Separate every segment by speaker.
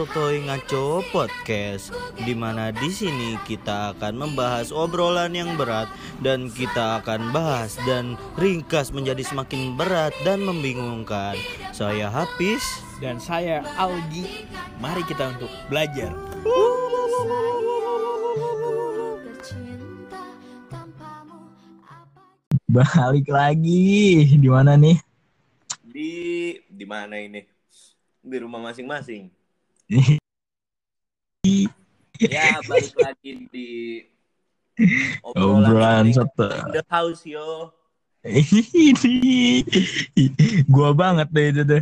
Speaker 1: sotoy ngaco podcast di mana di sini kita akan membahas obrolan yang berat dan kita akan bahas dan ringkas menjadi semakin berat dan membingungkan. Saya Hafiz
Speaker 2: dan saya Algi. Mari kita untuk belajar.
Speaker 3: Balik lagi di mana nih?
Speaker 1: Di di mana ini? Di rumah masing-masing. Ya balik lagi di
Speaker 3: Obrolan
Speaker 1: in the house yo.
Speaker 3: Ini gua banget deh itu.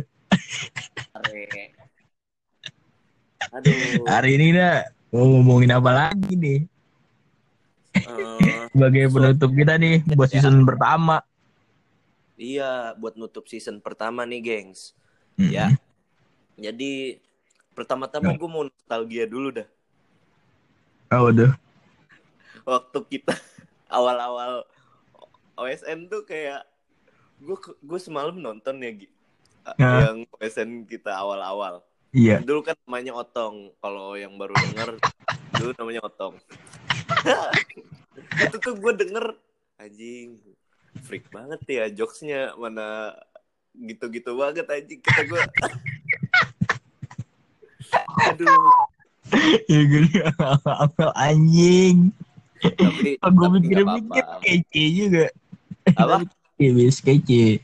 Speaker 1: Aduh.
Speaker 3: Hari ini dah mau ngomongin apa lagi nih?
Speaker 1: eh,
Speaker 3: Sebagai penutup kita nih buat season pertama.
Speaker 1: iya, buat nutup season pertama nih, gengs.
Speaker 3: Mm.
Speaker 1: Ya. Jadi pertama-tama gue mau nostalgia dulu dah.
Speaker 3: Oh udah.
Speaker 1: Waktu kita awal-awal OSN tuh kayak gue gue semalam nonton ya.
Speaker 3: Ya.
Speaker 1: yang OSN kita awal-awal.
Speaker 3: Iya.
Speaker 1: Dulu kan namanya Otong. Kalau yang baru denger dulu namanya Otong. Itu tuh gue denger anjing freak banget ya jokesnya mana gitu-gitu banget anjing kata gue. Aduh,
Speaker 3: Ya gini anjing.
Speaker 1: tapi,
Speaker 3: Gue mikir-mikir kece juga.
Speaker 1: Apa?
Speaker 3: Iya bis kece.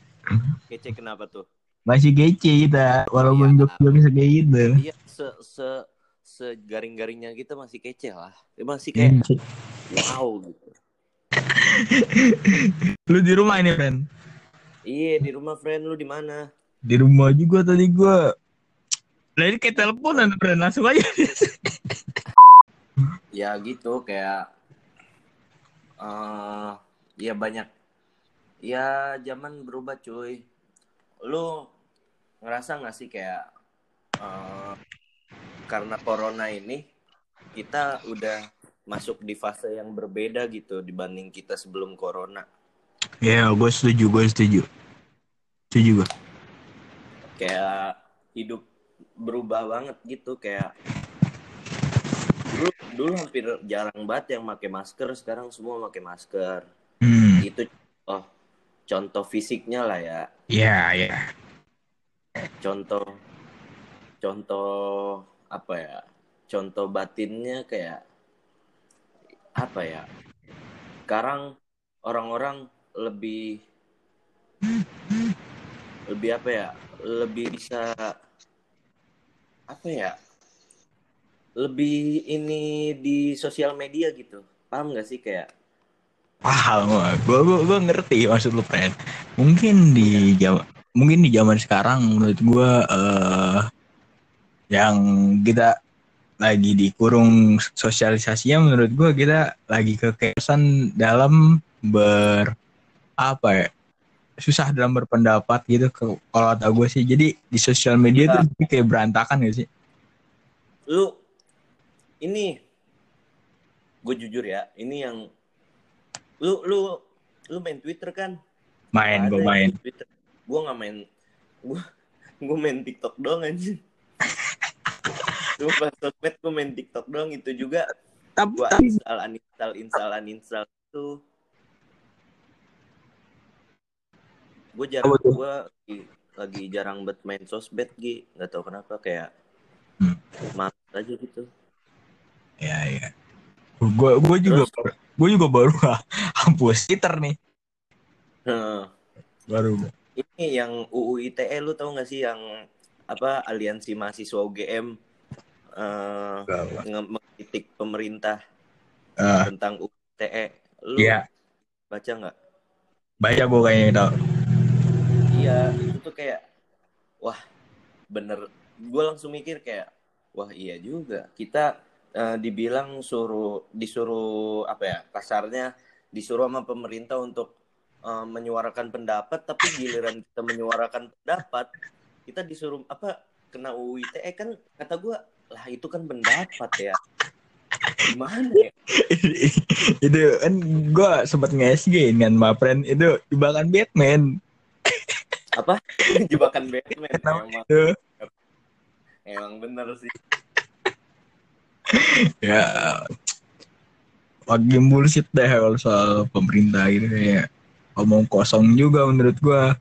Speaker 1: Kece kenapa tuh?
Speaker 3: Masih kece kita walaupun
Speaker 1: Iya.
Speaker 3: jokes-jokes kayak gitu.
Speaker 1: Iya, se se segaring-garingnya kita masih kece lah. Masih kayak wow gitu.
Speaker 3: Lu di rumah ini, Ren?
Speaker 1: Iya, di rumah friend lu di mana?
Speaker 3: Di rumah juga tadi gua. Lah ini kayak teleponan, Ren. Langsung aja.
Speaker 1: Ya gitu kayak eh ya banyak ya zaman berubah cuy. Lu ngerasa nggak sih kayak eh karena corona ini kita udah masuk di fase yang berbeda gitu dibanding kita sebelum corona.
Speaker 3: Ya, gue setuju, gue setuju. Setuju gue.
Speaker 1: kayak hidup berubah banget gitu kayak dulu dulu hampir jarang banget yang pakai masker sekarang semua pakai masker
Speaker 3: Hmm.
Speaker 1: itu oh contoh fisiknya lah ya
Speaker 3: Ya, ya.
Speaker 1: contoh contoh apa ya contoh batinnya kayak apa ya sekarang orang-orang lebih lebih apa ya lebih bisa apa ya lebih ini di sosial media gitu paham gak sih kayak
Speaker 3: Paham gue. Gue gue ngerti maksud lu, friend. Mungkin di zaman mungkin di zaman sekarang menurut gue eh yang kita lagi dikurung sosialisasinya menurut gue kita lagi kekesan dalam ber apa ya susah dalam berpendapat gitu ke- kalau kata gue sih jadi di sosial media
Speaker 1: Iya.
Speaker 3: tuh jadi kayak berantakan gak sih
Speaker 1: lu ini gue jujur ya ini yang lu lu lu main Twitter kan
Speaker 3: main gue main
Speaker 1: Twitter. Gue nggak main. Gue gue main TikTok doang anjing. Gue pas sosmed gue main TikTok doang itu juga
Speaker 3: tapi,
Speaker 1: gue
Speaker 3: tapi
Speaker 1: install uninstall install uninstall itu. Gue jarang
Speaker 3: tuh?
Speaker 1: gue lagi, lagi jarang bet main sosmed Gi. Nggak tahu kenapa kayak
Speaker 3: Hmm.
Speaker 1: males aja gitu.
Speaker 3: ya ya gue gue juga gue juga baru hapus Twitter nih
Speaker 1: Nah,
Speaker 3: baru
Speaker 1: ini yang UU ITE lu tau gak sih yang apa aliansi mahasiswa UGM eh nge- mengkritik pemerintah
Speaker 3: Ah,
Speaker 1: tentang UTE. Lu
Speaker 3: Iya.
Speaker 1: baca nggak?
Speaker 3: baca gue kayaknya tau
Speaker 1: Iya, itu tuh kayak wah bener. Gue langsung mikir kayak wah iya juga. Kita eh, dibilang suruh disuruh apa ya kasarnya disuruh sama pemerintah untuk eh, menyuarakan pendapat, tapi giliran kita menyuarakan pendapat kita disuruh apa kena UU ITE kan kata gue lah itu kan pendapat ya. Gimana ya?
Speaker 3: itu kan gue sempat nge-SG kan my friend itu jebakan Batman
Speaker 1: Apa? Jebakan Batman emang.
Speaker 3: itu
Speaker 1: emang bener sih.
Speaker 3: Ya lagi bullshit deh kalau soal pemerintah gitu kayak omong kosong juga menurut gua.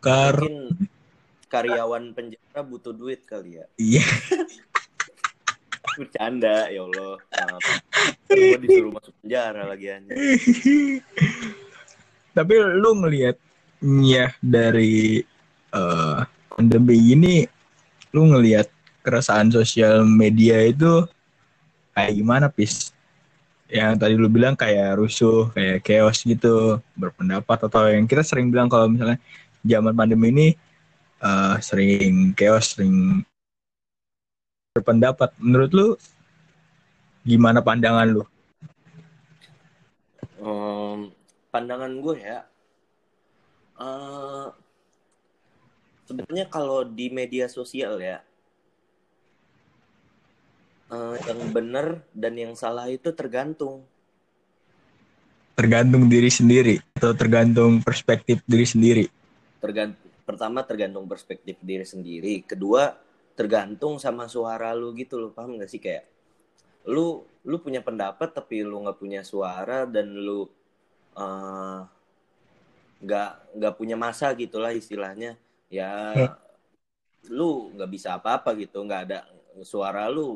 Speaker 3: Kar
Speaker 1: mungkin karyawan penjara butuh duit kali ya.
Speaker 3: Iya.
Speaker 1: Bercanda ya Allah. Maaf. Kan gua disuruh masuk penjara lagi
Speaker 3: tapi lu ngelihat ya dari eh, pandemi ini lu ngelihat keresahan sosial media itu kayak gimana pis? Yang tadi lu bilang kayak rusuh kayak chaos gitu berpendapat atau yang kita sering bilang kalau misalnya zaman pandemi ini eh, sering chaos sering berpendapat. Menurut lu gimana pandangan lu?
Speaker 1: Em, pandangan gue ya eh sebenarnya kalau di media sosial ya eh, yang benar dan yang salah itu tergantung.
Speaker 3: Tergantung diri sendiri atau tergantung perspektif diri sendiri?
Speaker 1: Tergantung pertama tergantung perspektif diri sendiri kedua tergantung sama suara lu gitu lo paham gak sih? Kayak lu lu punya pendapat tapi lu nggak punya suara dan lu eh, nggak nggak punya masa gitulah istilahnya. Ya
Speaker 3: Hmm.
Speaker 1: lu nggak bisa apa-apa gitu nggak ada suara lu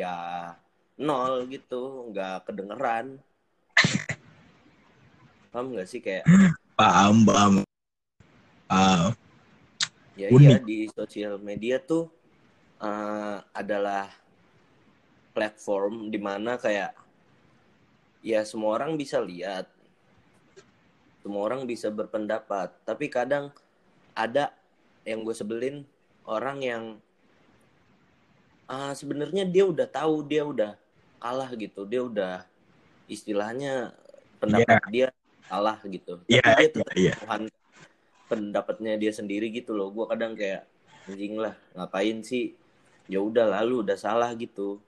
Speaker 1: ya nol gitu nggak kedengeran. Paham nggak sih kayak?
Speaker 3: Paham paham. Ah,
Speaker 1: Ya
Speaker 3: Unik.
Speaker 1: iya di sosial media tuh eh, adalah platform di mana kayak ya semua orang bisa lihat, semua orang bisa berpendapat. Tapi kadang ada yang gue sebelin orang yang ah, sebenarnya dia udah tahu dia udah kalah gitu, dia udah istilahnya pendapat dia salah gitu. Tapi
Speaker 3: Iya,
Speaker 1: dia
Speaker 3: iya,
Speaker 1: tetap
Speaker 3: iya.
Speaker 1: Tuhan pendapatnya dia sendiri gitu loh. Gue kadang kayak anjing lah, ngapain sih? Ya udah lalu udah salah gitu.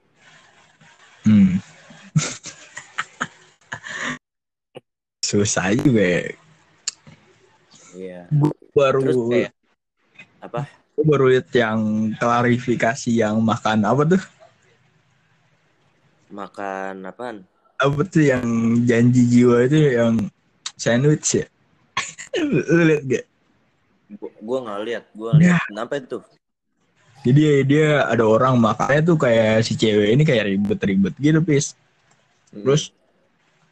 Speaker 3: hmm. Susah juga ya
Speaker 1: Iya.
Speaker 3: baru
Speaker 1: Terus kayak apa?
Speaker 3: baru lihat yang klarifikasi yang makan apa tuh
Speaker 1: Makan apaan?
Speaker 3: apa tuh yang janji jiwa itu yang sandwich ya lu, lihat gak
Speaker 1: Gu- Gua nggak lihat, gua lihat kenapa itu?
Speaker 3: jadi dia ada orang makannya tuh kayak si cewek ini kayak ribet-ribet gitu pis
Speaker 1: Hmm.
Speaker 3: terus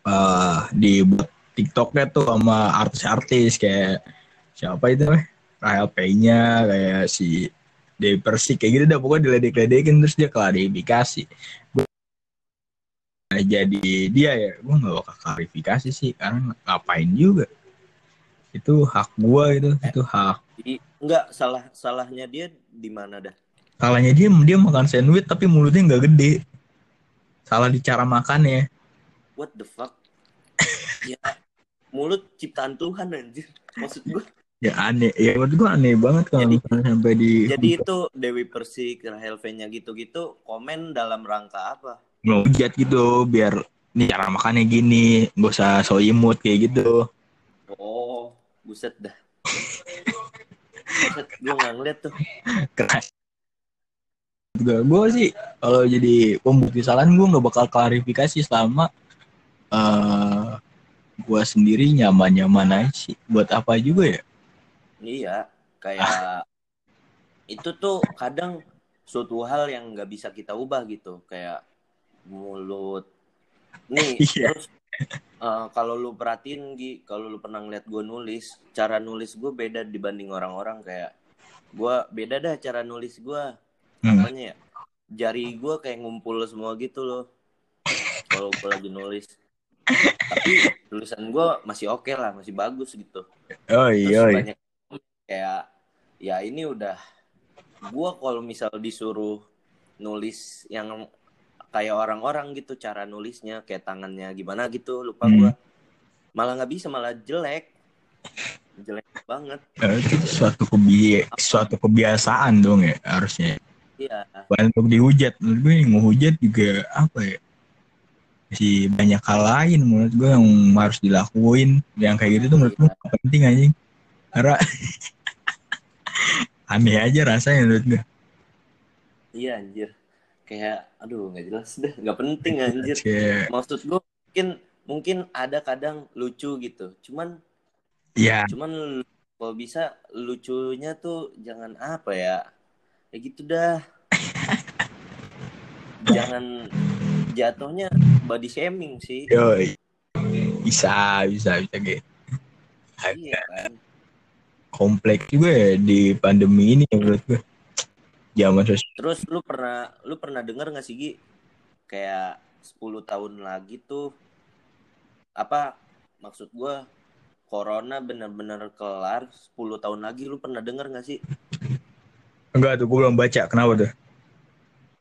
Speaker 3: eh dibuat TikToknya tuh sama artis-artis kayak siapa itu eh Rahel P-nya kayak si Dewi Persik kayak gitu dah pokoknya diledek-ledekin terus dia klarifikasi. Nah, jadi dia ya gue nggak bakal klarifikasi sih karena ngapain juga. Itu hak gua itu itu hak.
Speaker 1: enggak salah salahnya dia di mana dah?
Speaker 3: salahnya dia dia makan sandwich tapi mulutnya nggak gede. Salah di cara makannya.
Speaker 1: What the fuck? ya mulut ciptaan Tuhan anjir. Maksud gua.
Speaker 3: ya aneh ya menurut gua aneh banget kalau
Speaker 1: Jadi-
Speaker 3: sampai di
Speaker 1: Jadi itu Dewi Persik, Rahel V-nya gitu-gitu komen dalam rangka apa?
Speaker 3: ngehujat gitu biar nih cara makannya gini gak usah so imut kayak gitu
Speaker 1: Oh, buset dah. Buset, gue nggak ngeliat tuh.
Speaker 3: keras juga gue sih kalau jadi pembukti kesalahan gue nggak bakal klarifikasi selama eh gue sendiri nyaman nyaman aja sih buat apa juga ya
Speaker 1: Iya, kayak itu tuh kadang suatu hal yang nggak bisa kita ubah gitu, kayak mulut. Nih,
Speaker 3: Iya.
Speaker 1: terus eh, kalau lu perhatiin Gi, kalau lu pernah ngeliat gue nulis, cara nulis gue beda dibanding orang-orang kayak gue beda dah cara nulis gue.
Speaker 3: Hmm.
Speaker 1: Apanya ya? Jari gue kayak ngumpul semua gitu loh. Kalau gue lagi nulis. Tapi tulisan gue masih oke lah, masih bagus gitu.
Speaker 3: oh
Speaker 1: Terus
Speaker 3: iya iya.
Speaker 1: banyak kayak ya ini udah gua kalau misal disuruh nulis yang kayak orang-orang gitu cara nulisnya kayak tangannya gimana gitu lupa
Speaker 3: Hmm.
Speaker 1: gua. Malah nggak bisa malah jelek. Jelek banget.
Speaker 3: Eh, itu suatu kebi suatu kebiasaan dong ya harusnya.
Speaker 1: Iya.
Speaker 3: Bukan untuk dihujat. Menurut gue yang ngehujat juga apa ya masih banyak hal lain menurut gue yang harus dilakuin. Yang kayak gitu tuh menurut gue penting anjing. Karena aneh aja rasanya menurut gue
Speaker 1: iya anjir. Kayak aduh nggak jelas deh. Nggak penting anjir.
Speaker 3: Kayak,
Speaker 1: maksud gue mungkin mungkin ada kadang lucu gitu. Cuman
Speaker 3: ya
Speaker 1: cuman kalau bisa lucunya tuh jangan apa ya? Ya gitu dah. Jangan jatuhnya body shaming sih.
Speaker 3: Yo bisa bisa bisa gitu
Speaker 1: iya kan.
Speaker 3: Kompleks juga ya di pandemi ini ya menurut gue. Zaman sosial
Speaker 1: terus lu pernah lu pernah dengar nggak sih Gi? Kayak 10 tahun lagi tuh apa maksud gua corona bener-bener kelar 10 tahun lagi lu pernah dengar nggak sih?
Speaker 3: Enggak tuh gue belum baca. Kenapa tuh?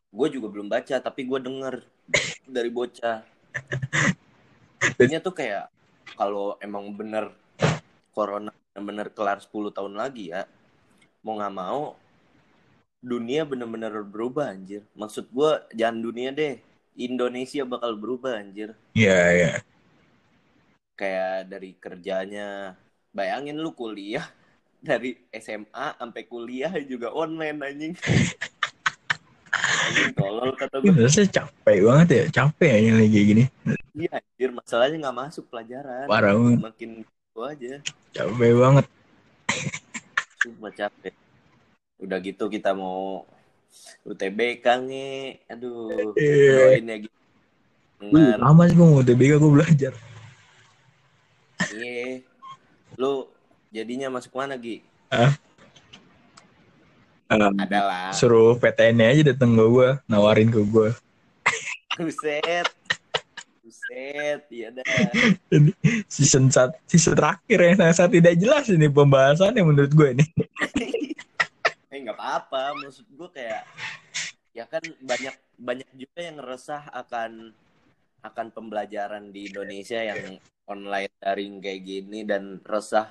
Speaker 1: Gue juga belum baca tapi gue denger dari bocah. Ini tuh kayak kalau emang bener corona bener kelar 10 tahun lagi ya mau nggak mau dunia bener-bener berubah anjir. Maksud gue jangan dunia deh Indonesia bakal berubah anjir.
Speaker 3: Iya iya.
Speaker 1: Kayak dari kerjanya bayangin lu kuliah dari SMA sampai kuliah juga online anjing tolol kata
Speaker 3: Gue
Speaker 1: gue
Speaker 3: rasanya capek banget ya capek ya lagi kayak gini
Speaker 1: iya anjir masalahnya nggak masuk pelajaran
Speaker 3: parah banget
Speaker 1: makin itu aja
Speaker 3: capek banget
Speaker 1: Sumpah capek. Udah gitu kita mau UTBK nih. Aduh.
Speaker 3: Iya.
Speaker 1: Doain ya gitu. Dengar.
Speaker 3: lama sih gue mau TBK gue belajar
Speaker 1: Iya. Lu jadinya masuk mana, Gi?
Speaker 3: Um,
Speaker 1: Adalah.
Speaker 3: suruh PTN aja dateng ke gue nawarin ke gue
Speaker 1: Buset. Buset. Iya dah.
Speaker 3: season sat season terakhir yang sangat tidak jelas ini pembahasannya menurut gue nih
Speaker 1: Eh nggak apa-apa. Maksud gue kayak ya kan banyak banyak juga yang resah akan akan pembelajaran di Indonesia yang online daring kayak gini dan resah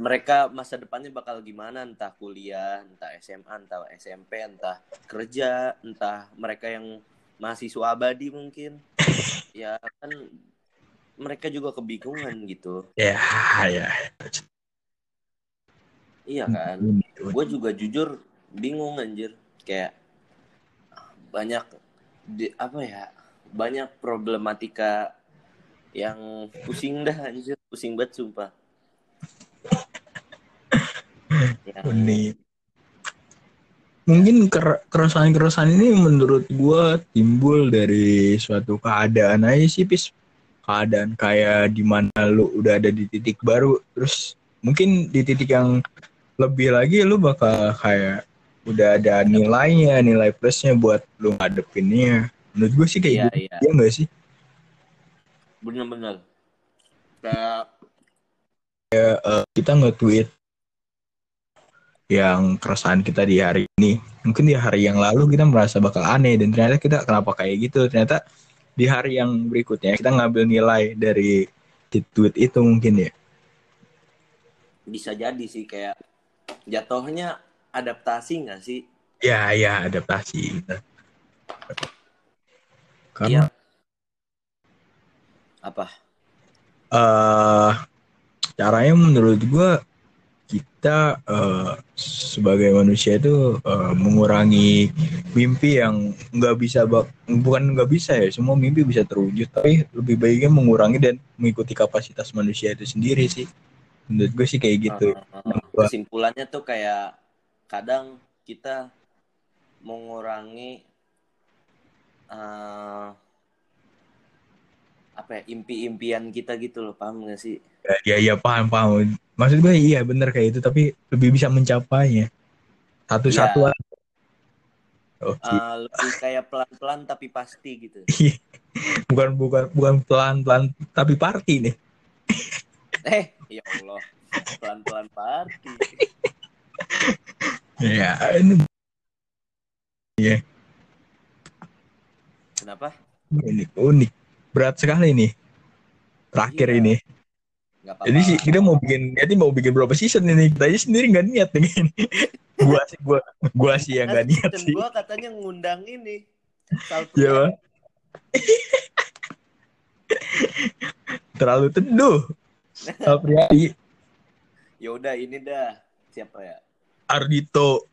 Speaker 1: mereka masa depannya bakal gimana? Entah kuliah entah SMA entah SMP entah kerja entah mereka yang mahasiswa abadi mungkin. Ya kan mereka juga kebingungan gitu.
Speaker 3: Ya ya
Speaker 1: iya kan? gue juga jujur bingung anjir. Kayak banyak di, apa ya banyak problematika yang pusing dah anjir. Pusing banget sumpah yang
Speaker 3: unik. Mungkin ker- keresahan-keresahan ini menurut gua timbul dari suatu keadaan aja sih pis. Keadaan kayak di mana lu udah ada di titik baru terus mungkin di titik yang lebih lagi lu bakal kayak udah ada nilainya nilai plusnya buat lu ngadepinnya. Menurut gue sih kayak
Speaker 1: iya
Speaker 3: gitu.
Speaker 1: iya.
Speaker 3: Ya enggak sih?
Speaker 1: Bener-bener. Kayak
Speaker 3: Eh, kita nge-tweet yang keresahan kita di hari ini. Mungkin di hari yang lalu kita merasa bakal aneh dan ternyata kita kenapa kayak gitu? Ternyata di hari yang berikutnya kita ngambil nilai dari tweet itu mungkin ya.
Speaker 1: Bisa jadi sih kayak jatuhnya adaptasi nggak sih?
Speaker 3: Ya ya adaptasi. Karena
Speaker 1: apa?
Speaker 3: Eh caranya menurut gua kita eh, sebagai manusia itu eh, mengurangi mimpi yang nggak bisa bak- bukan nggak bisa ya semua mimpi bisa terwujud. Tapi lebih baiknya mengurangi dan mengikuti kapasitas manusia itu sendiri sih. Menurut gue sih kayak gitu.
Speaker 1: Eh, kesimpulannya tuh kayak kadang kita mengurangi eh, apa ya impi-impian kita gitu loh paham gak sih?
Speaker 3: Ya ya paham paham maksud gue iya bener kayak itu tapi lebih bisa mencapainya. Satu-satu
Speaker 1: Iya.
Speaker 3: aja. Oke.
Speaker 1: Eh, lebih kayak pelan-pelan tapi pasti gitu.
Speaker 3: Bukan bukan bukan pelan pelan tapi party nih.
Speaker 1: Eh ya Allah. Pelan-pelan party.
Speaker 3: Ya ini.
Speaker 1: Kenapa?
Speaker 3: Unik unik. Berat sekali nih. Terakhir
Speaker 1: Iya.
Speaker 3: ini
Speaker 1: apa-apa
Speaker 3: jadi sih kita mau bikin jadi mau bikin berapa season ini? Kita aja sendiri nggak niat nih. Gua sih gua gua sih yang nggak niat sih.
Speaker 1: gua katanya ngundang ini
Speaker 3: Iya, terlalu teduh. Apriyadi
Speaker 1: ya udah ini dah. Siapa ya?
Speaker 3: Ardito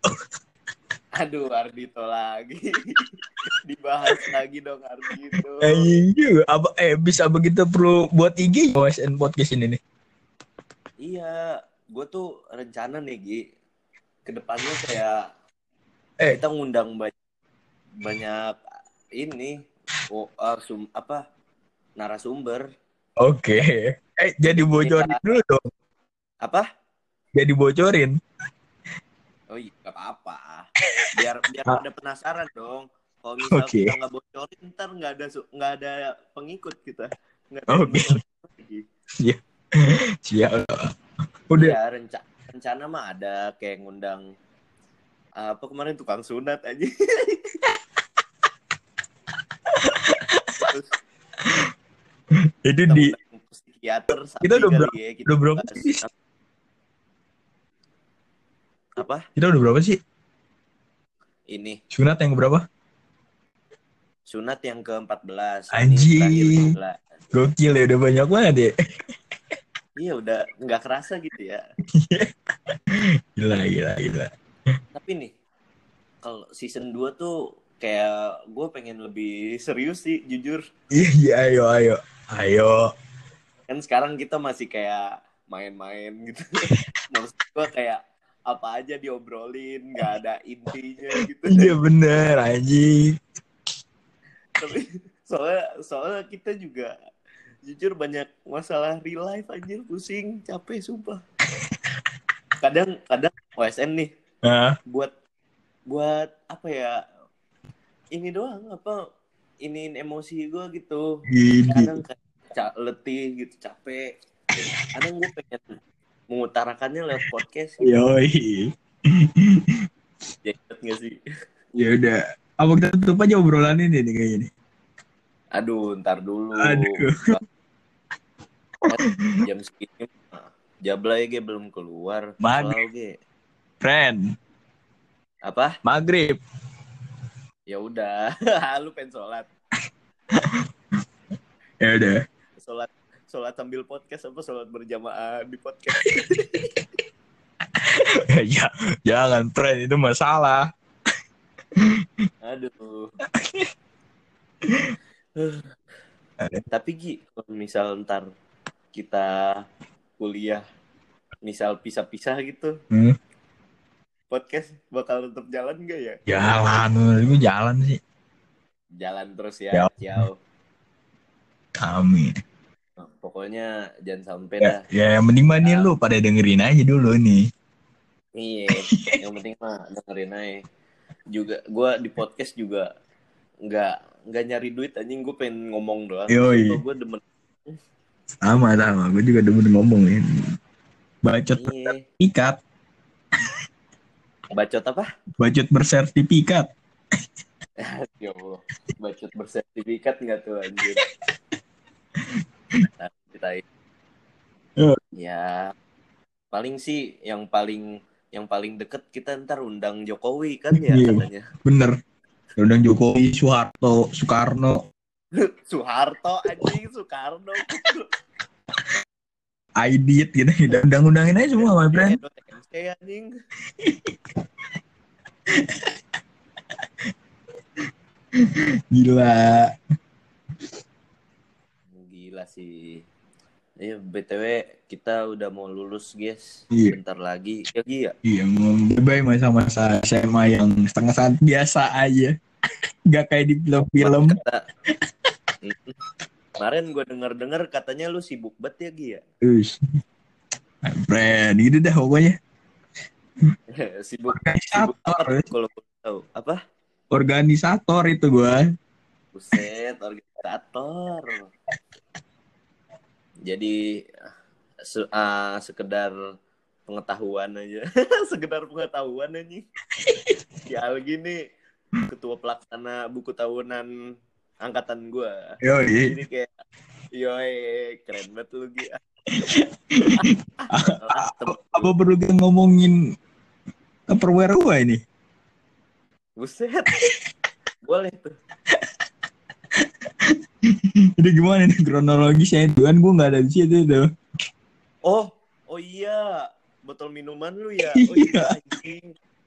Speaker 1: Aduh, Ardito lagi. Dibahas lagi dong Ardito.
Speaker 3: Anjing juga. Apa eh bisa begitu perlu buat IG OSN podcast ini nih.
Speaker 1: Iya, gue tuh rencana nih Gi. Ke depannya kayak
Speaker 3: Eh.
Speaker 1: kita ngundang banyak banyak ini oh, ah, sum, apa narasumber
Speaker 3: Oke. Eh jadi bocorin dulu dong.
Speaker 1: apa?
Speaker 3: Jadi bocorin.
Speaker 1: Oh iya, gak apa-apa. Biar biar pada penasaran dong. Kalau misal
Speaker 3: Oke.
Speaker 1: kita nggak bocorin, ntar nggak ada nggak ada pengikut kita. Nggak ada lagi.
Speaker 3: Siap. Udah.
Speaker 1: Iya, renca rencana mah ada kayak ngundang apa kemarin tukang sunat aja. Terus
Speaker 3: Itu di
Speaker 1: psikiater
Speaker 3: kita udah berapa-
Speaker 1: ya, kita
Speaker 3: udah berapa sih?
Speaker 1: Apa?
Speaker 3: kita udah berapa sih?
Speaker 1: Ini
Speaker 3: Sunat yang berapa?
Speaker 1: sunat yang ke-14.
Speaker 3: Anjing.
Speaker 1: Ini terakhir 11.
Speaker 3: Gokil ya udah banyak banget ya.
Speaker 1: Iya udah nggak kerasa gitu ya.
Speaker 3: Gila gila gila.
Speaker 1: Tapi nih kalau season 2 tuh kayak gue pengen lebih serius sih jujur.
Speaker 3: Iya iya ayo ayo. Ayo.
Speaker 1: Kan sekarang kita masih kayak main-main gitu. Maksud gue kayak apa aja diobrolin, nggak ada intinya gitu.
Speaker 3: Iya bener anjing.
Speaker 1: Tapi soalnya soalnya kita juga jujur banyak masalah real life anjir pusing, capek sumpah. Kadang kadang OSN nih
Speaker 3: Hah?
Speaker 1: buat buat apa ya ini doang apa iniin emosi gue gitu
Speaker 3: Gini.
Speaker 1: kadang ca- letih gitu capek kadang gue pengen mengutarakannya lewat podcast gitu.
Speaker 3: Yoi.
Speaker 1: ya inget gak sih
Speaker 3: Ya udah. Apa kita tutup aja obrolan ini nih kayak gini?
Speaker 1: aduh ntar dulu
Speaker 3: Aduh.
Speaker 1: jam segini Jablay ge belum keluar
Speaker 3: Maghrib.
Speaker 1: Ge
Speaker 3: Friend,
Speaker 1: apa
Speaker 3: maghrib.
Speaker 1: ya udah lu pengen sholat
Speaker 3: Ya udah.
Speaker 1: sholat sholat sambil podcast apa sholat berjamaah di podcast
Speaker 3: ya, jangan friend itu masalah.
Speaker 1: Aduh. Tapi Gi, kalau misal ntar kita kuliah, misal pisah-pisah gitu,
Speaker 3: Hmm.
Speaker 1: podcast bakal tetap jalan gak ya?
Speaker 3: Jalan, gue jalan sih.
Speaker 1: Jalan terus
Speaker 3: Ya.
Speaker 1: ciao.
Speaker 3: Amin.
Speaker 1: Nah, pokoknya jangan sampai
Speaker 3: Ya,
Speaker 1: dah.
Speaker 3: ya yang penting mah nih
Speaker 1: Ya.
Speaker 3: lu pada dengerin aja dulu nih.
Speaker 1: Iya, yang penting mah dengerin aja. Juga gua di podcast juga nggak nggak nyari duit anjing gue pengen ngomong doang.
Speaker 3: Yoi.
Speaker 1: gue demen.
Speaker 3: Sama sama, gue juga demen ngomongin. Bacot
Speaker 1: Iya.
Speaker 3: sertifikat,
Speaker 1: Bacot apa?
Speaker 3: bacot bersertifikat.
Speaker 1: Ya Allah, bacot bersertifikat nggak tuh anjir? Nah, kita
Speaker 3: Ya.
Speaker 1: ya paling sih yang paling yang paling deket kita ntar undang Jokowi kan ya
Speaker 3: Iya.
Speaker 1: katanya
Speaker 3: Bener. Undang Jokowi, Soeharto, Soekarno,
Speaker 1: Soeharto anjing Soekarno
Speaker 3: Aidit gitu. Udah Undang-undangin aja semua, my friend.
Speaker 1: Anjing
Speaker 3: Gila.
Speaker 1: Gila sih Iya, BTW kita udah mau lulus, guys.
Speaker 3: Iya.
Speaker 1: Bentar lagi. Ya, Gi, ya?
Speaker 3: Iya, mau bye masa-masa SMA yang setengah saat biasa aja. Gak kayak di film-film.
Speaker 1: Kata... Kemarin gue denger-denger katanya lu sibuk banget ya, Gi, ya?
Speaker 3: My friend, gitu dah pokoknya.
Speaker 1: sibuk
Speaker 3: Organisator.
Speaker 1: sibuk apa kalau tahu apa
Speaker 3: Organisator itu gua.
Speaker 1: buset organisator jadi se ah, sekedar pengetahuan aja. Sekedar pengetahuan aja. Si Algi nih ketua pelaksana buku tahunan angkatan gua.
Speaker 3: Yoi.
Speaker 1: jadi kayak yoi keren banget lu Gi.
Speaker 3: Apa perlu kita ngomongin Tupperware gua ini?
Speaker 1: buset. Boleh tuh
Speaker 3: Jadi gimana nih kronologisnya itu kan gua nggak ada di situ tuh.
Speaker 1: Oh, oh iya, botol minuman lu ya. Oh
Speaker 3: Iya.
Speaker 1: iya, anjing.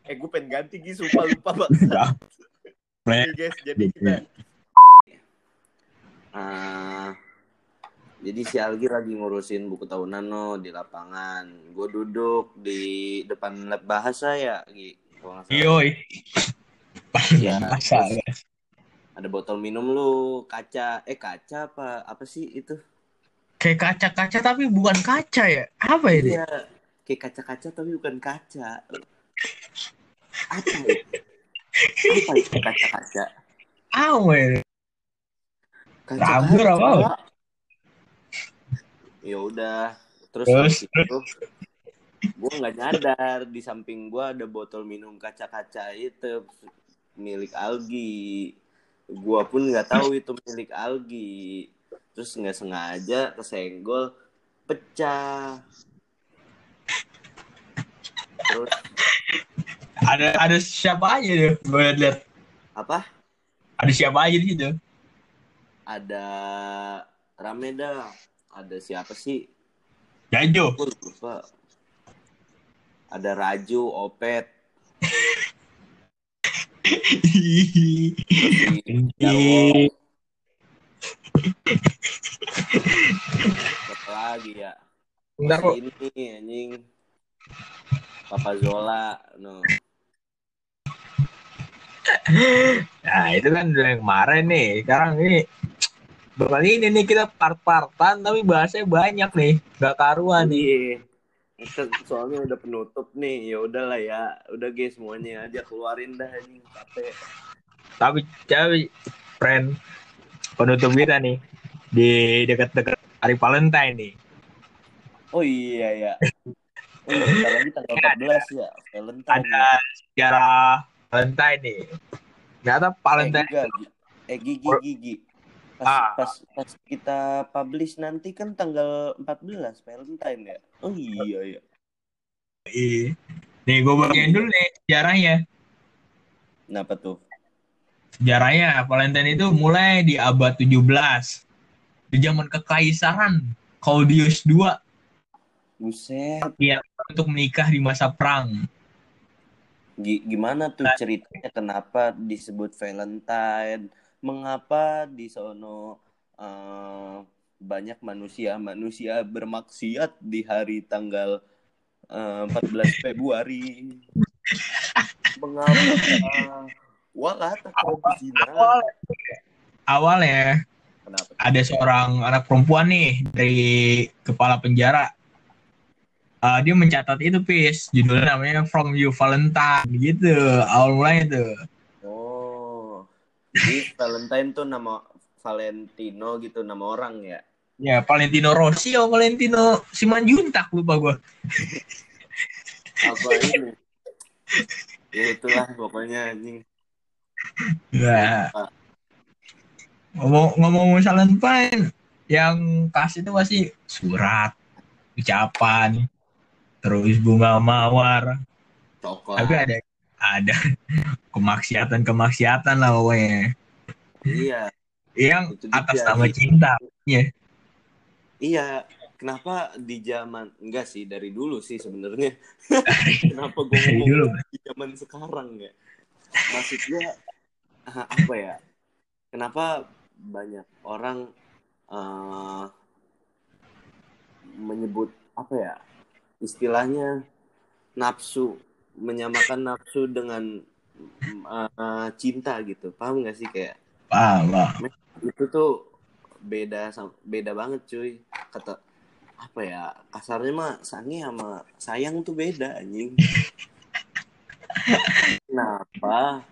Speaker 1: Eh gue pengen ganti Gi, sumpah lupa banget.
Speaker 3: Enggak.
Speaker 1: Oke, guys, jadi kita Ah, jadi si Algi lagi ngurusin buku tahunan no di lapangan. Gue duduk di depan lab bahasa ya, Gi.
Speaker 3: Yoi.
Speaker 1: Iya.
Speaker 3: Ya?
Speaker 1: Ada botol minum lu, kaca. Eh kaca apa? Apa sih itu?
Speaker 3: Kayak kaca-kaca tapi bukan kaca ya? Apa ini?
Speaker 1: Iya, kayak kaca-kaca tapi bukan kaca. Apa itu? Apa itu kaca-kaca?
Speaker 3: Apa ini? Rambut apa?
Speaker 1: Ya udah, terus
Speaker 3: Terus,
Speaker 1: itu gue nggak nyadar di samping gue ada botol minum kaca-kaca itu milik Algi. Gua pun nggak tahu itu milik Algi. Terus nggak sengaja kesenggol pecah. Terus
Speaker 3: Ada ada siapa aja tuh? Gue lihat
Speaker 1: apa?
Speaker 3: ada siapa aja di situ?
Speaker 1: Ada rame dah. Ada siapa sih?
Speaker 3: Jajo.
Speaker 1: Lupa. Ada Raju, Opet, Jarwo. Siapa lagi ya?
Speaker 3: Bentar kok.
Speaker 1: Ini anjing. Papa Zola, no.
Speaker 3: Nah itu kan yang kemarin nih. Sekarang ini bakal ini nih kita part-partan tapi bahasanya banyak nih. Gak karuan nih.
Speaker 1: Iya. Soalnya udah penutup nih, ya udahlah ya. Udah guys semuanya aja keluarin dah anjing capek.
Speaker 3: Tapi tapi friend penutup kita nih di dekat-dekat hari Valentine nih.
Speaker 1: Oh iya ya. Oh, iya, bentar lagi tanggal 14 ya, Valentine.
Speaker 3: Ada sejarah Valentine nih. Ternyata
Speaker 1: eh,
Speaker 3: Valentine
Speaker 1: Giga, Gi- eh gigi gigi. Pas,
Speaker 3: Ah.
Speaker 1: pas pas kita publish nanti kan tanggal 14 Valentine ya. Oh iya ya.
Speaker 3: Iya. Nih gue bagian dulu nih sejarahnya.
Speaker 1: Kenapa tuh?
Speaker 3: Sejarahnya Valentine itu mulai di abad 17. Di zaman kekaisaran Claudius II
Speaker 1: Buset.
Speaker 3: untuk menikah di masa perang.
Speaker 1: Gi- gimana tuh ceritanya kenapa disebut Valentine? Mengapa di sono eh, banyak manusia-manusia bermaksiat di hari tanggal eh, 14 Februari? Mengapa? Zina.
Speaker 3: Awal, awalnya
Speaker 1: Kenapa?
Speaker 3: ada seorang anak perempuan nih dari kepala penjara. Eh, dia mencatat itu pis judulnya namanya From You Valentine gitu awal mulanya tuh
Speaker 1: Oh, jadi Valentine tuh nama Valentino gitu nama orang ya?
Speaker 3: Ya Valentino Rossi atau Valentino Simanjuntak lupa gue
Speaker 1: Apa ini? Ya itulah pokoknya anjing.
Speaker 3: Nah, ngomong ngomong Valentine yang kasih itu masih surat, ucapan, terus bunga mawar.
Speaker 1: Coklat.
Speaker 3: Tapi ada ada kemaksiatan kemaksiatan lah pokoknya.
Speaker 1: Iya,
Speaker 3: Yang atas nama cinta. Iya.
Speaker 1: Iya. Kenapa di zaman enggak sih dari dulu sih sebenarnya. Kenapa gue ngomong
Speaker 3: dulu.
Speaker 1: di zaman sekarang ya? Maksud gue ah, apa ya? Kenapa banyak orang eh, menyebut apa ya? Istilahnya nafsu, menyamakan nafsu dengan eh, cinta gitu. Paham gak sih kayak
Speaker 3: Paham, paham.
Speaker 1: itu tuh beda beda banget cuy. Kata apa ya kasarnya mah sange sama sayang tuh beda anjing. Kenapa?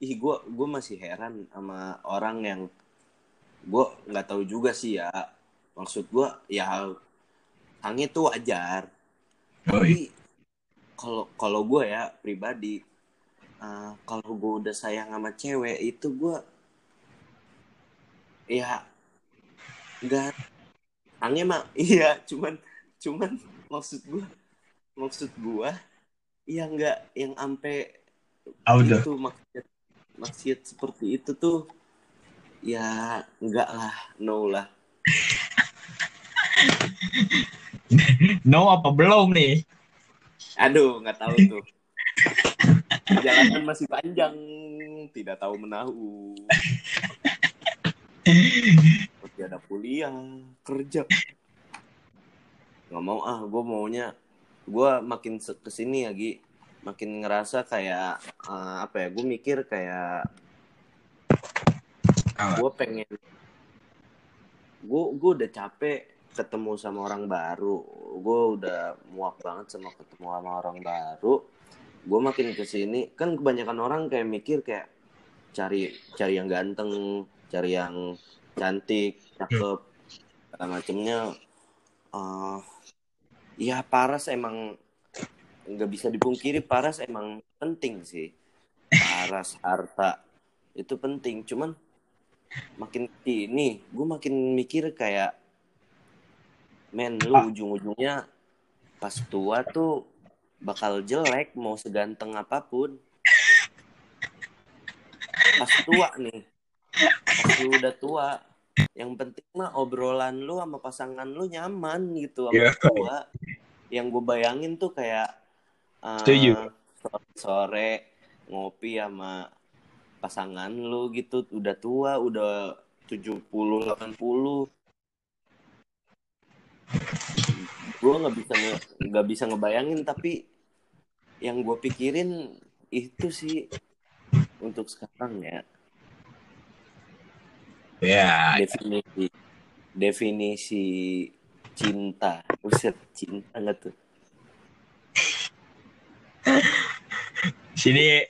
Speaker 1: Ih gue gue masih heran sama orang yang gue nggak tahu juga sih ya. Maksud gue ya sange tuh wajar.
Speaker 3: Yoi.
Speaker 1: tapi kalau kalau gue ya pribadi eh, kalau gue udah sayang sama cewek itu gue ya nggak aneh mah iya cuman cuman maksud gue maksud gue ya nggak yang ampe
Speaker 3: tuh?
Speaker 1: itu maksiat maksiat seperti itu tuh ya enggak lah no lah
Speaker 3: No apa belum nih?
Speaker 1: aduh nggak tahu tuh Perjalanan masih panjang, tidak tahu menahu. Kuliah, kerja. Gak mau ah, gue maunya, gue makin ke sini ya Gi, makin ngerasa kayak eh, apa ya? Gue mikir kayak gue pengen, gue gue udah capek ketemu sama orang baru. Gue udah muak banget sama ketemu sama orang baru. Gue makin ke sini, kan kebanyakan orang kayak mikir kayak cari cari yang ganteng, cari yang cantik, cakep, segala macemnya. eh ya paras emang nggak bisa dipungkiri paras emang penting sih. Paras, harta itu penting. Cuman makin ini, gue makin mikir kayak, men lu ujung-ujungnya pas tua tuh bakal jelek mau seganteng apa pun. Pas tua nih, pas lu udah tua, yang penting mah obrolan lu sama pasangan lu nyaman gitu sama
Speaker 3: Iya.
Speaker 1: tua. Yang gue bayangin tuh kayak
Speaker 3: Setuju.
Speaker 1: sore ngopi sama pasangan lu gitu udah tua udah 70 80 gue nggak bisa nggak bisa ngebayangin tapi yang gue pikirin itu sih untuk sekarang ya
Speaker 3: Ya,
Speaker 1: definisi definisi cinta Buset, cinta nggak tuh
Speaker 3: sini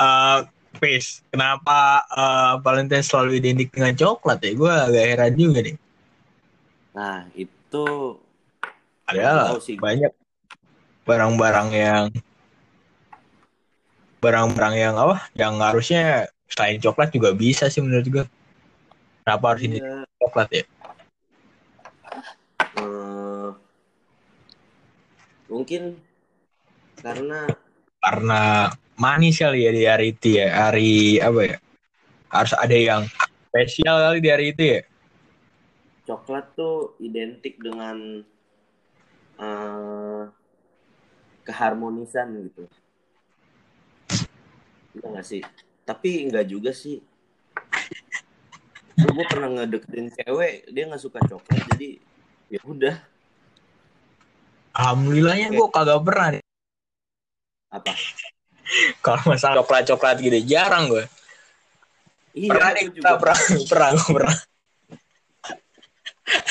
Speaker 3: eh Pis, kenapa eh, Valentine selalu identik dengan coklat ya? Gue agak heran juga nih.
Speaker 1: nah itu
Speaker 3: Ada banyak barang-barang yang barang-barang yang apa? Yang harusnya selain coklat juga bisa sih menurut gue. Kenapa harus ini
Speaker 1: Iya.
Speaker 3: coklat ya?
Speaker 1: Eh, mungkin karena
Speaker 3: Karena manis kali ya di hari itu ya. Hari apa ya? Harus ada yang spesial kali di hari itu ya.
Speaker 1: coklat tuh identik dengan eh, keharmonisan gitu. Iya nggak sih? Tapi nggak juga sih. Gue pernah ngedeketin cewek, dia nggak suka coklat, jadi ya udah.
Speaker 3: Alhamdulillahnya gue kagak pernah.
Speaker 1: Apa?
Speaker 3: Kalau masalah coklat-coklat gitu jarang gue.
Speaker 1: Iya,
Speaker 3: Pernah nih,
Speaker 1: gue
Speaker 3: pernah, pernah, pernah, gue pernah.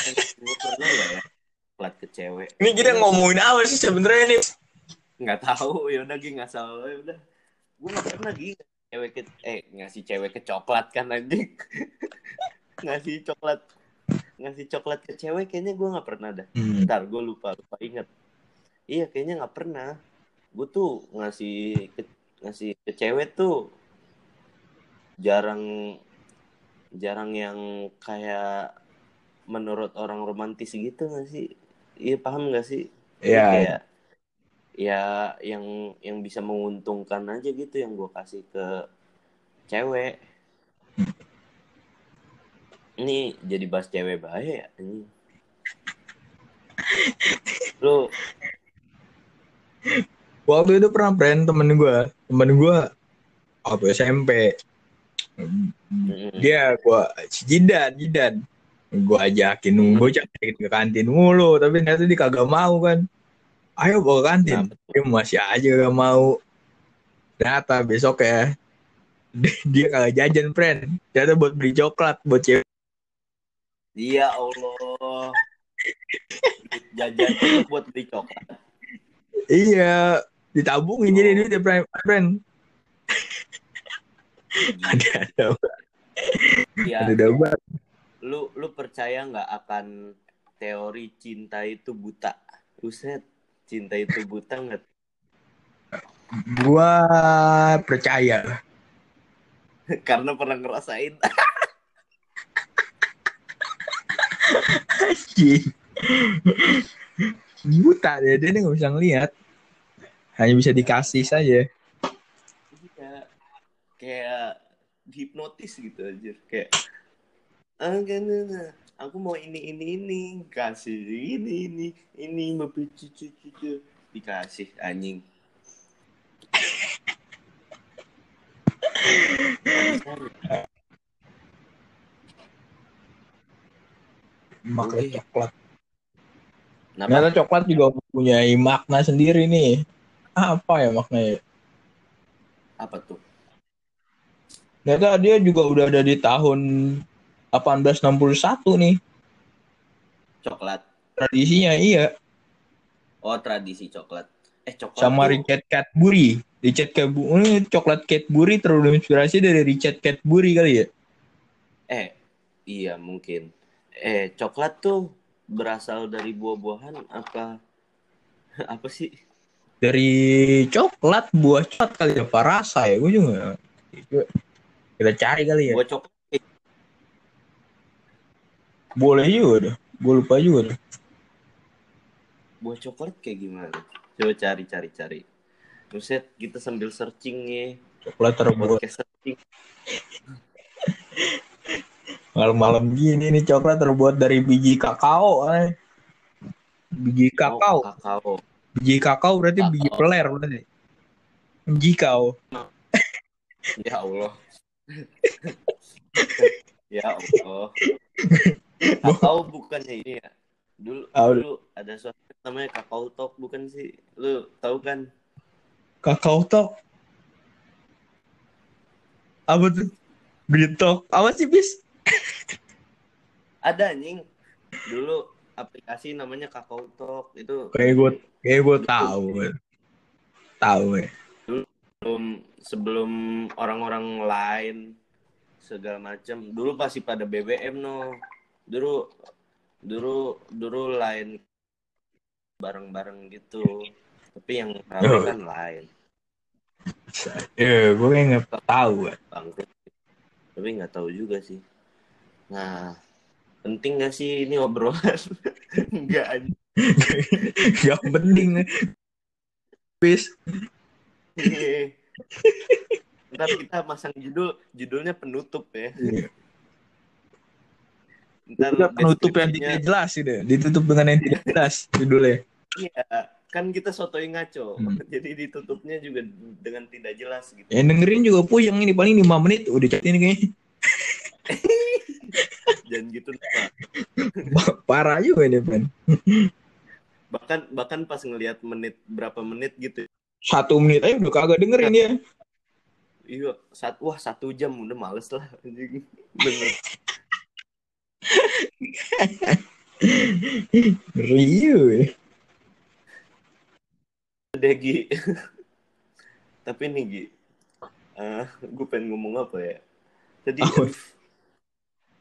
Speaker 1: Ya coklat ke cewek?
Speaker 3: Ini kita ngomongin apa sih sebenarnya nih?
Speaker 1: nggak tahu ya udah Gi ngasal ya udah gue nggak pernah Gi cewek ke eh ngasih cewek ke coklat kan anjing. Ngasih coklat. Ngasih coklat ke cewek kayaknya gue nggak pernah dah.
Speaker 3: Hmm.
Speaker 1: ntar gue lupa lupa inget iya kayaknya nggak pernah. Gue tuh ngasih ke, ngasih ke cewek tuh jarang jarang yang kayak menurut orang romantis gitu nggak sih? Iya paham nggak sih?
Speaker 3: Iya.
Speaker 1: kayak ya yang yang bisa menguntungkan aja gitu yang gue kasih ke cewek ini jadi bahas cewek bahaya ya ini lu
Speaker 3: Waktu itu pernah brand temen gue, temen gue apa SMP. Dia gue si Jidan, Jidan. Gue ajakin gue ajakin ke kantin mulu, tapi ternyata dia kagak mau kan. Ayo bawa kantin.
Speaker 1: Kenapa
Speaker 3: Dia masih aja gak mau. Ternyata besok ya dia kagak jajan friend. Ternyata buat beli coklat buat cewek.
Speaker 1: Iya Allah jajan buat beli coklat
Speaker 3: Iya, ditabungin jadi duit ya friend. friend. Ada ada
Speaker 1: ya
Speaker 3: ada ada
Speaker 1: lu lu percaya nggak akan teori cinta itu buta Buset cinta itu buta nggak
Speaker 3: Gua percaya.
Speaker 1: karena pernah ngerasain
Speaker 3: Anjing. Buta dia, dia nggak bisa ngelihat. Hanya bisa dikasih saja.
Speaker 1: Iya. kayak hipnotis gitu aja kayak ah aku mau ini ini ini kasih ini ini ini mau cucu cucu dikasih anjing
Speaker 3: Makna
Speaker 1: Oke.
Speaker 3: coklat.
Speaker 1: Kenapa?
Speaker 3: Ternyata coklat juga punya makna sendiri nih. Apa ya maknanya?
Speaker 1: Apa tuh?
Speaker 3: Ternyata dia juga udah ada di tahun 1861 nih.
Speaker 1: Coklat.
Speaker 3: Tradisinya iya.
Speaker 1: Oh, tradisi coklat. Eh, coklat
Speaker 3: Sama
Speaker 1: tuh-
Speaker 3: Richard Cadbury. Richard Cadbury, coklat Cadbury terinspirasi dari Richard Cadbury kali ya?
Speaker 1: Eh, iya mungkin. Eh, coklat tuh berasal dari buah-buahan apa? apa sih?
Speaker 3: Dari coklat, buah coklat kali ya. Apa rasa ya? Gue juga Kita cari kali ya.
Speaker 1: Buah coklat. Eh,
Speaker 3: Boleh juga deh. Gue lupa juga deh.
Speaker 1: Buah coklat kayak gimana? Coba cari, cari, cari. Buset, kita sambil searching nih.
Speaker 3: Coklat terbuat
Speaker 1: searching.
Speaker 3: malam-malam gini nih coklat terbuat dari biji kakao. Eh. Biji kakao.
Speaker 1: Oh, kakao.
Speaker 3: Biji kakao berarti
Speaker 1: Kakao.
Speaker 3: biji peler berarti. Biji kau.
Speaker 1: Ya Allah. ya Allah. Kakao bukannya ini ya? Dulu,
Speaker 3: Tahu.
Speaker 1: dulu ada suatu namanya kakao talk bukan sih? Lu tahu kan?
Speaker 3: Kakao tok. Apa tuh? Bitok. Apa sih bis?
Speaker 1: Ada anjing. Dulu aplikasi namanya kakao talk itu
Speaker 3: Kayak gue, kayak gue tahu. Tahu ya.
Speaker 1: sebelum sebelum orang-orang lain segala macam. Dulu pasti pada BBM no. Dulu dulu dulu lain bareng-bareng gitu. Tapi yang rame
Speaker 3: Oh.
Speaker 1: kan lain.
Speaker 3: Ya, gue kayak nggak tahu.
Speaker 1: bangkrut tapi nggak tahu juga sih nah penting nggak sih ini obrolan nggak aja
Speaker 3: Gak penting. Bis.
Speaker 1: ntar kita masang judul judulnya penutup ya ntar
Speaker 3: Udah penutup yang tidak jelas itu. Ditutup dengan yang tidak jelas judulnya.
Speaker 1: iya kan kita sotoy ngaco
Speaker 3: Hmm.
Speaker 1: jadi ditutupnya juga dengan tidak jelas gitu
Speaker 3: Yang dengerin juga puyeng ini paling 5 menit udah cat ini kayaknya.
Speaker 1: dan gitu Pak.
Speaker 3: Parah juga ini, Pen.
Speaker 1: bahkan bahkan pas ngelihat menit berapa menit gitu
Speaker 3: Satu menit aja udah kagak dengerin ya.
Speaker 1: iya sat wah satu jam udah males lah anjing. bener
Speaker 3: Rio ya.
Speaker 1: deh Gi tapi nih Gi gue pengen ngomong apa ya tadi aduh,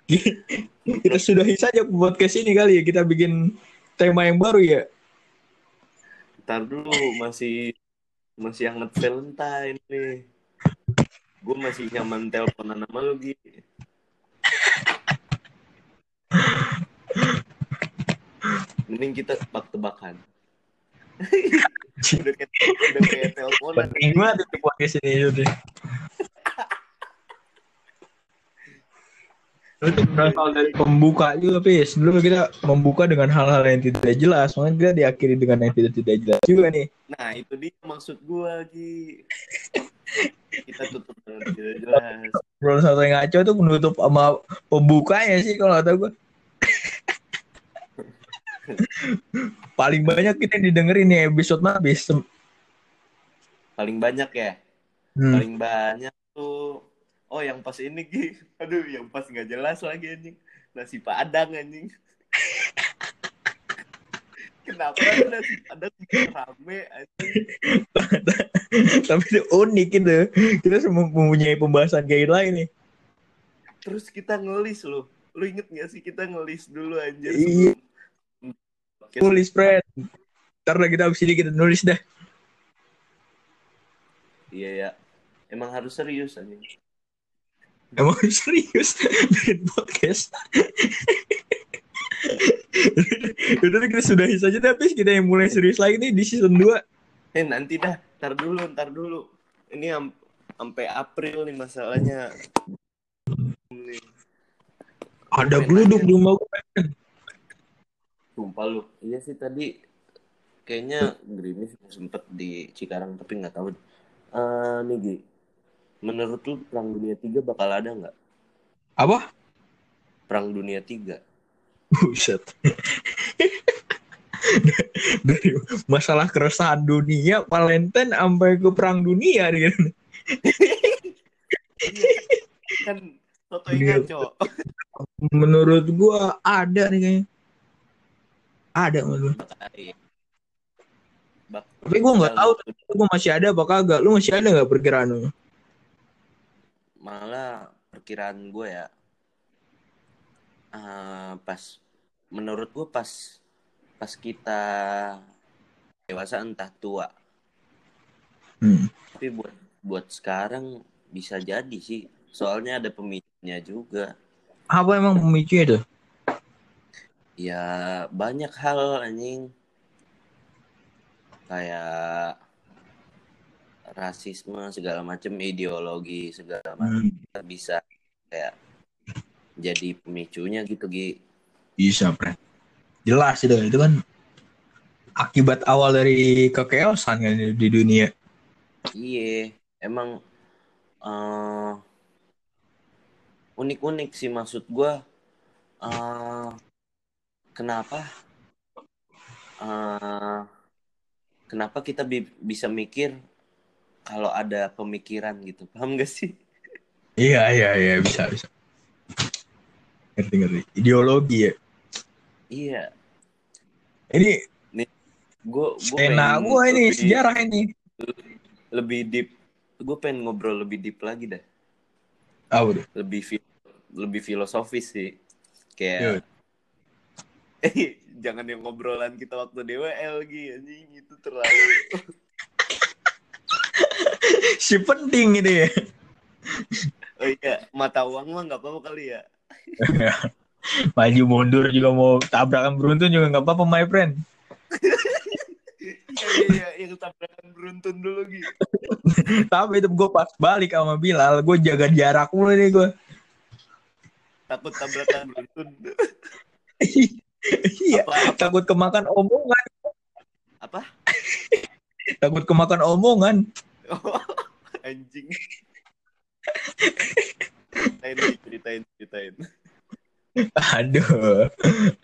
Speaker 3: Kita sudahi saja podcast ini kali ya. Kita bikin tema yang baru ya.
Speaker 1: ntar dulu masih masih hangat Valentine nih gue masih nyaman teleponan sama lu Gi mending kita tebak-tebakan udah kayak udah kayak teleponan
Speaker 3: Penting banget itu podcast ini udah. Itu berasal dari pembuka juga, Pis. Dulu kita membuka dengan hal-hal yang tidak jelas. Makanya kita diakhiri dengan yang tidak tidak jelas juga nih.
Speaker 1: nah itu dia maksud gue Gi kita tutup dengan tidak jelas
Speaker 3: Bro satu yang ngaco tuh menutup sama pembukanya sih kalau kata gue. Paling banyak kita didengerin nih episode mah habis.
Speaker 1: paling banyak ya
Speaker 3: Hmm.
Speaker 1: paling banyak tuh oh yang pas ini Gi aduh yang pas nggak jelas lagi anjing nasi padang anjing kenapa nasi padang rame anjing
Speaker 3: Tapi itu unik gitu. Kita semua mempunyai pembahasan kayak lain nih.
Speaker 1: terus kita ngelis loh lu inget gak sih kita ngelis dulu anjir
Speaker 3: Iya.
Speaker 1: sebelum podcast.
Speaker 3: Nulis, friend. Ntar lah kita abis ini kita nulis dah.
Speaker 1: iya ya emang harus serius anjing
Speaker 3: Emang serius bikin podcast. Udah kita sudahi saja tapi kita yang mulai serius lagi nih di season 2.
Speaker 1: eh nanti dah ntar dulu ntar dulu ini am- sampai April nih masalahnya
Speaker 3: Ada geluduk di rumah gue.
Speaker 1: Sumpah lu iya sih tadi kayaknya gerimis sempet di Cikarang tapi nggak tahu eh nih Gi menurut lu perang dunia tiga bakal ada nggak
Speaker 3: Apa?
Speaker 1: perang dunia tiga
Speaker 3: Buset. Dari masalah keresahan dunia, Valentine sampai ke perang dunia nih.
Speaker 1: kan Toto
Speaker 3: Menurut gua ada nih kayaknya. Ada menurut.
Speaker 1: Iya. Bak-
Speaker 3: Tapi gua nggak tahu gua masih ada apa kagak. Lu masih ada nggak perkiraan lu?
Speaker 1: malah perkiraan gue ya eh, pas menurut gue pas pas kita dewasa entah tua
Speaker 3: Hmm.
Speaker 1: tapi buat buat sekarang bisa jadi sih soalnya ada pemicunya juga
Speaker 3: Apa emang pemicunya tuh?
Speaker 1: Ya banyak hal anjing kayak rasisme segala macam ideologi segala macam
Speaker 3: Hmm.
Speaker 1: bisa kayak jadi pemicunya gitu Gi
Speaker 3: Bisa, Pren. Jelas itu. Itu kan akibat awal dari kekeosan kan di dunia.
Speaker 1: Iya, emang eh, unik-unik sih maksud gua. eh, kenapa? eh, kenapa kita bi- bisa mikir kalau ada pemikiran gitu? Paham gak sih?
Speaker 3: Iya, iya, iya. Bisa, bisa. Ngerti, ngerti. Ideologi ya.
Speaker 1: Iya,
Speaker 3: Ini
Speaker 1: gua
Speaker 3: skena
Speaker 1: pengen
Speaker 3: gua ini,
Speaker 1: lebih-
Speaker 3: sejarah ini.
Speaker 1: lebih deep. Gue pengen ngobrol lebih deep lagi dah.
Speaker 3: Tuh?
Speaker 1: Lebih fi- lebih filosofis sih. Kayak Eh, jangan yang ngobrolan kita waktu DWL Gi, anjing itu terlalu
Speaker 3: Si penting ini ya.
Speaker 1: Oh iya, mata uang mah nggak apa-apa kali ya.
Speaker 3: Maju mundur juga mau tabrakan beruntun juga nggak apa-apa, my friend.
Speaker 1: Iya iya iya, yang tabrakan beruntun dulu gitu.
Speaker 3: Tapi itu gue pas balik sama Bilal, gue jaga jarak mulu nih gue.
Speaker 1: Takut tabrakan beruntun.
Speaker 3: Iya, takut kemakan omongan,
Speaker 1: apa?
Speaker 3: takut kemakan omongan.
Speaker 1: Anjing. Ceritain, ceritain, ceritain.
Speaker 3: Aduh,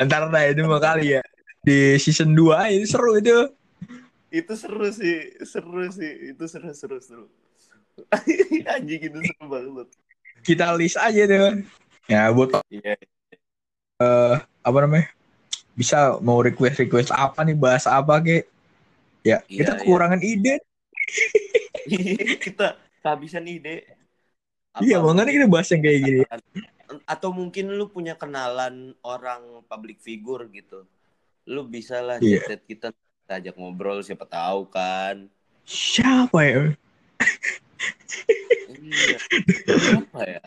Speaker 3: ntar dah itu mah kali ya. Di season 2 ini seru itu.
Speaker 1: Itu seru sih, seru sih, itu seru seru seru. Anjing itu seru banget.
Speaker 3: Kita list aja tuh. Ya buat
Speaker 1: Iya,
Speaker 3: apa namanya? Bisa mau request request apa nih bahas apa kek? Ya
Speaker 1: Iya,
Speaker 3: kita
Speaker 1: iya.
Speaker 3: kekurangan ide.
Speaker 1: kita kehabisan ide.
Speaker 3: iya
Speaker 1: Apa
Speaker 3: makanya kita bahas yang kayak gini.
Speaker 1: atau mungkin lu punya kenalan orang public figure gitu lu bisa lah
Speaker 3: Iya.
Speaker 1: chat kita kita ajak ngobrol siapa tahu kan
Speaker 3: Siapa ya?
Speaker 1: iya apa ya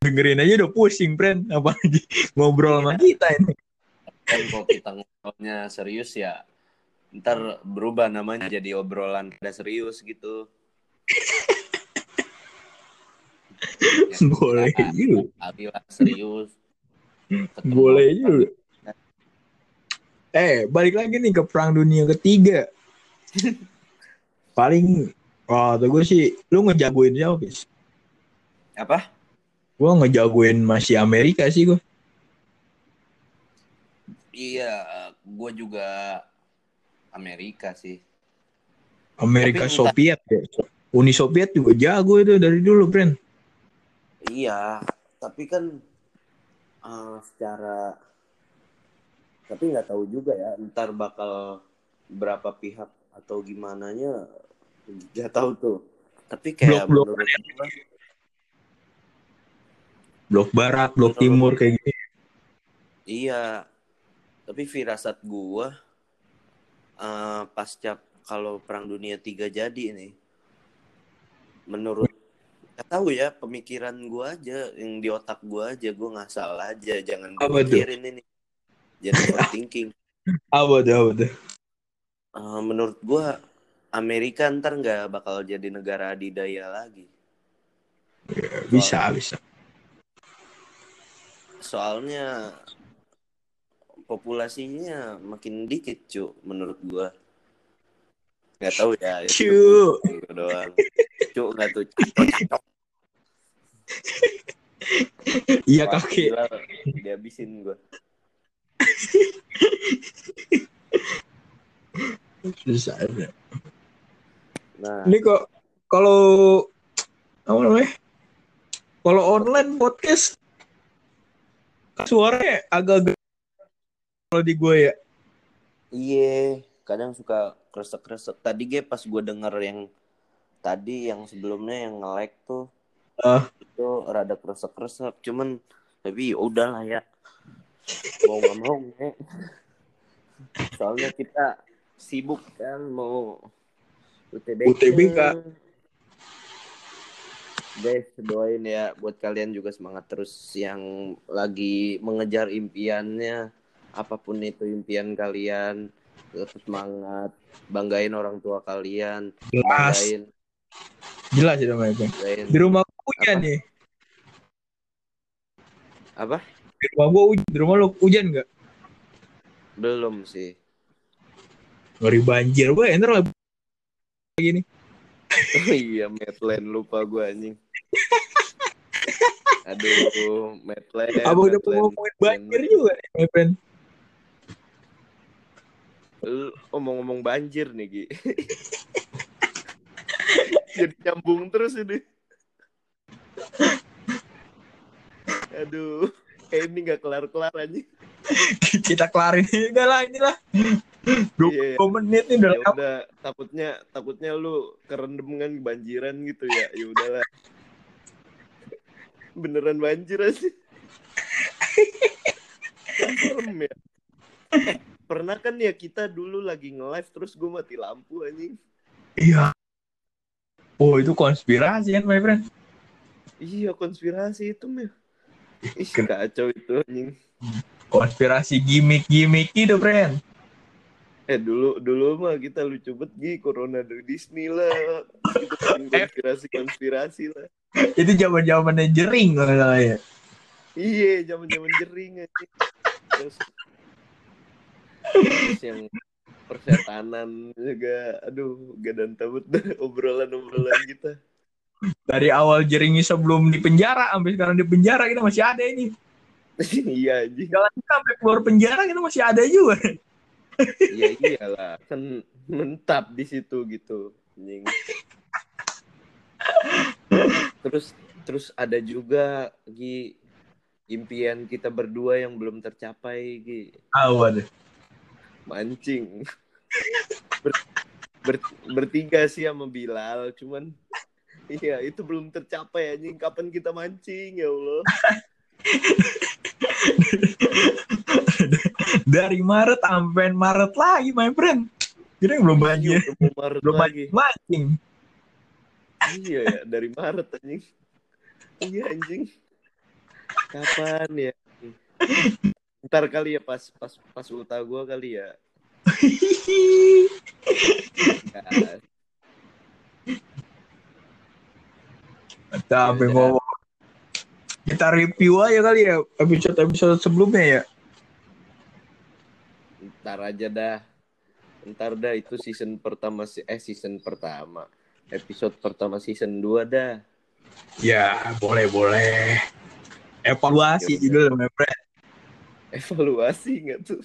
Speaker 3: Dengerin aja udah pusing, friend. Apalagi ngobrol sama kita ini.
Speaker 1: Kan kalau kita ngobrolnya serius ya ntar berubah namanya jadi obrolan ada serius gitu Ya,
Speaker 3: Boleh juga.
Speaker 1: kali lah serius Ketemu
Speaker 3: Boleh juga. Eh, balik lagi nih ke perang dunia ketiga. Paling, wah, tuh gue sih, lu ngejagoin siapa, Pis?
Speaker 1: apa
Speaker 3: Gue ngejagoin masih Amerika sih gue.
Speaker 1: Iya gue juga Amerika sih
Speaker 3: Amerika
Speaker 1: Tapi
Speaker 3: Soviet ya. Uni Soviet juga jago itu dari dulu, friend.
Speaker 1: Iya, tapi kan eh, secara tapi nggak tahu juga ya, ntar bakal berapa pihak atau gimana nya nggak tahu tuh. Tapi kayak
Speaker 3: Blok-blok
Speaker 1: menurut gua,
Speaker 3: Blok Barat, Blok. Timur kayak gini.
Speaker 1: iya. Tapi firasat gua eh, pasca kalau perang dunia tiga jadi nih, menurut nggak tahu ya pemikiran gua aja yang di otak gua aja gua nggak salah aja jangan
Speaker 3: Apa
Speaker 1: pikirin ini jangan overthinking
Speaker 3: Apa tuh, apa tuh?
Speaker 1: Eh, menurut gua Amerika ntar nggak bakal jadi negara adidaya lagi.
Speaker 3: Bisa, bisa.
Speaker 1: Soalnya populasinya makin dikit cu menurut gua. Nggak tahu ya.
Speaker 3: Cu.
Speaker 1: doang. Cocok nggak tuh?
Speaker 3: Iya kaki.
Speaker 1: Dihabisin gue.
Speaker 3: Susah. ya.
Speaker 1: Nah,
Speaker 3: Ini kok kalau apa namanya? Kalau online podcast suaranya agak-agak kalau di gue ya.
Speaker 1: Iya, kadang suka kresek-kresek. Tadi gue pas gue denger yang tadi yang sebelumnya yang nge-lag tuh
Speaker 3: Ah.
Speaker 1: itu rada kresek-kresek. Cuman tapi ya udahlah ya. Mau nggak mau gue. Soalnya kita sibuk kan mau UTBK.
Speaker 3: UTBK.
Speaker 1: Guys, doain ya buat kalian juga semangat terus yang lagi mengejar impiannya. Apa pun itu impian kalian, tetap semangat. Banggain orang tua kalian.
Speaker 3: Jelas.
Speaker 1: Banggain,
Speaker 3: Jelas itu
Speaker 1: banggain.
Speaker 3: Di rumah hujan
Speaker 1: Apa?
Speaker 3: nih.
Speaker 1: Apa?
Speaker 3: Di rumah gue hujan. Di rumah lu hujan nggak?
Speaker 1: Belum sih.
Speaker 3: Ngeri banjir gue. Ntar lah gini.
Speaker 1: Oh iya, Medland lupa gue anjing. Aduh, Medland.
Speaker 3: Abang udah
Speaker 1: Medland.
Speaker 3: ngomongin banjir juga nih,
Speaker 1: ngomong-ngomong banjir nih, Gi. Jadi nyambung terus ini. Aduh, kayak ini gak kelar-kelar aja.
Speaker 3: Kita kelarin enggak lah inilah. 20
Speaker 1: Iya, iya.
Speaker 3: menit nih udah
Speaker 1: Ya udah, takutnya takutnya lu kerendam kan banjiran gitu ya. Ya udahlah. Beneran banjir serem ya. Eh, pernah kan ya kita dulu lagi nge-live terus gue mati lampu anjing.
Speaker 3: Iya. Oh itu konspirasi kan my friend.
Speaker 1: Iya konspirasi itu mah. Ih kacau itu anjing.
Speaker 3: Konspirasi gimmick-gimmick itu friend.
Speaker 1: Eh dulu dulu mah kita lucu banget Gi, corona dari Disney lah. Itu bikin konspirasi konspirasi lah.
Speaker 3: Itu zaman zamannya jering salah ya.
Speaker 1: Iya zaman zaman jering anjing. Terus, terus yang persetanan juga aduh gadan tabut obrolan obrolan kita.
Speaker 3: Dari awal jeringnya sebelum di penjara sampai sekarang di penjara kita masih ada ini.
Speaker 1: iya anjing.
Speaker 3: Jangan sampai keluar penjara kita masih ada juga.
Speaker 1: Iya iyalah kan mentap di situ gitu. Anjing. Terus terus ada juga Gi impian kita berdua yang belum tercapai Gi
Speaker 3: Awan.
Speaker 1: Mancing. Ber- ber- bertiga sih sama Bilal cuman iya itu belum tercapai anjing kapan kita mancing ya Allah.
Speaker 3: Dari Maret sampai Maret lagi my friend. Kita belum.
Speaker 1: Iya, udah mau Maret
Speaker 3: Belum
Speaker 1: lagi.
Speaker 3: mancing.
Speaker 1: Iya ya, dari Maret anjing. Iya anjing. Kapan ya? Ntar kali ya pas pas pas ulta gua kali ya. Ya,
Speaker 3: Sampai
Speaker 1: Iya.
Speaker 3: ngomong. Kita review aja kali ya episode-episode sebelumnya ya.
Speaker 1: ntar aja dah. Ntar dah itu season pertama si- eh season pertama. Episode pertama season 2 dah.
Speaker 3: Ya, boleh-boleh. Evaluasi
Speaker 1: Yaudah.
Speaker 3: juga my friend.
Speaker 1: Evaluasi nggak tuh?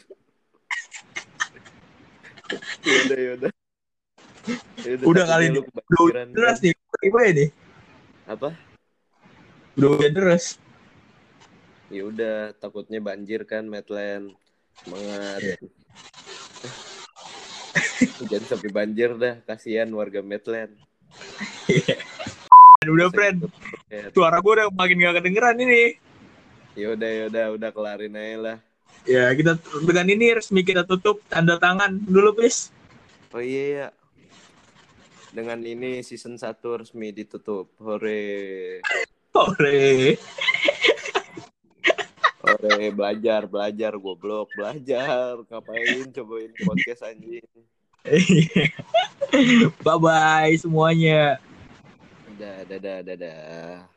Speaker 1: yaudah yaudah. Yaudah,
Speaker 3: Udah kali ini. Udah deras nih. Gimana nih?
Speaker 1: Apa?
Speaker 3: Udah hujan deras.
Speaker 1: Ya udah, takutnya banjir kan Medland. Semangat.
Speaker 3: Iya.
Speaker 1: Jangan sampai banjir dah, kasihan warga Medland.
Speaker 3: Udah friend. Suara gue udah makin gak kedengeran ini.
Speaker 1: Ya udah ya udah udah kelarin aja lah.
Speaker 3: Ya, kita dengan ini resmi kita tutup tanda tangan dulu, please.
Speaker 1: Oh iya ya. Dengan ini season 1 resmi ditutup. Hore.
Speaker 3: Ore.
Speaker 1: Hore belajar, belajar goblok, belajar. Ngapain cobain podcast anjing.
Speaker 3: Bye bye semuanya.
Speaker 1: Dadah, dadah, dadah.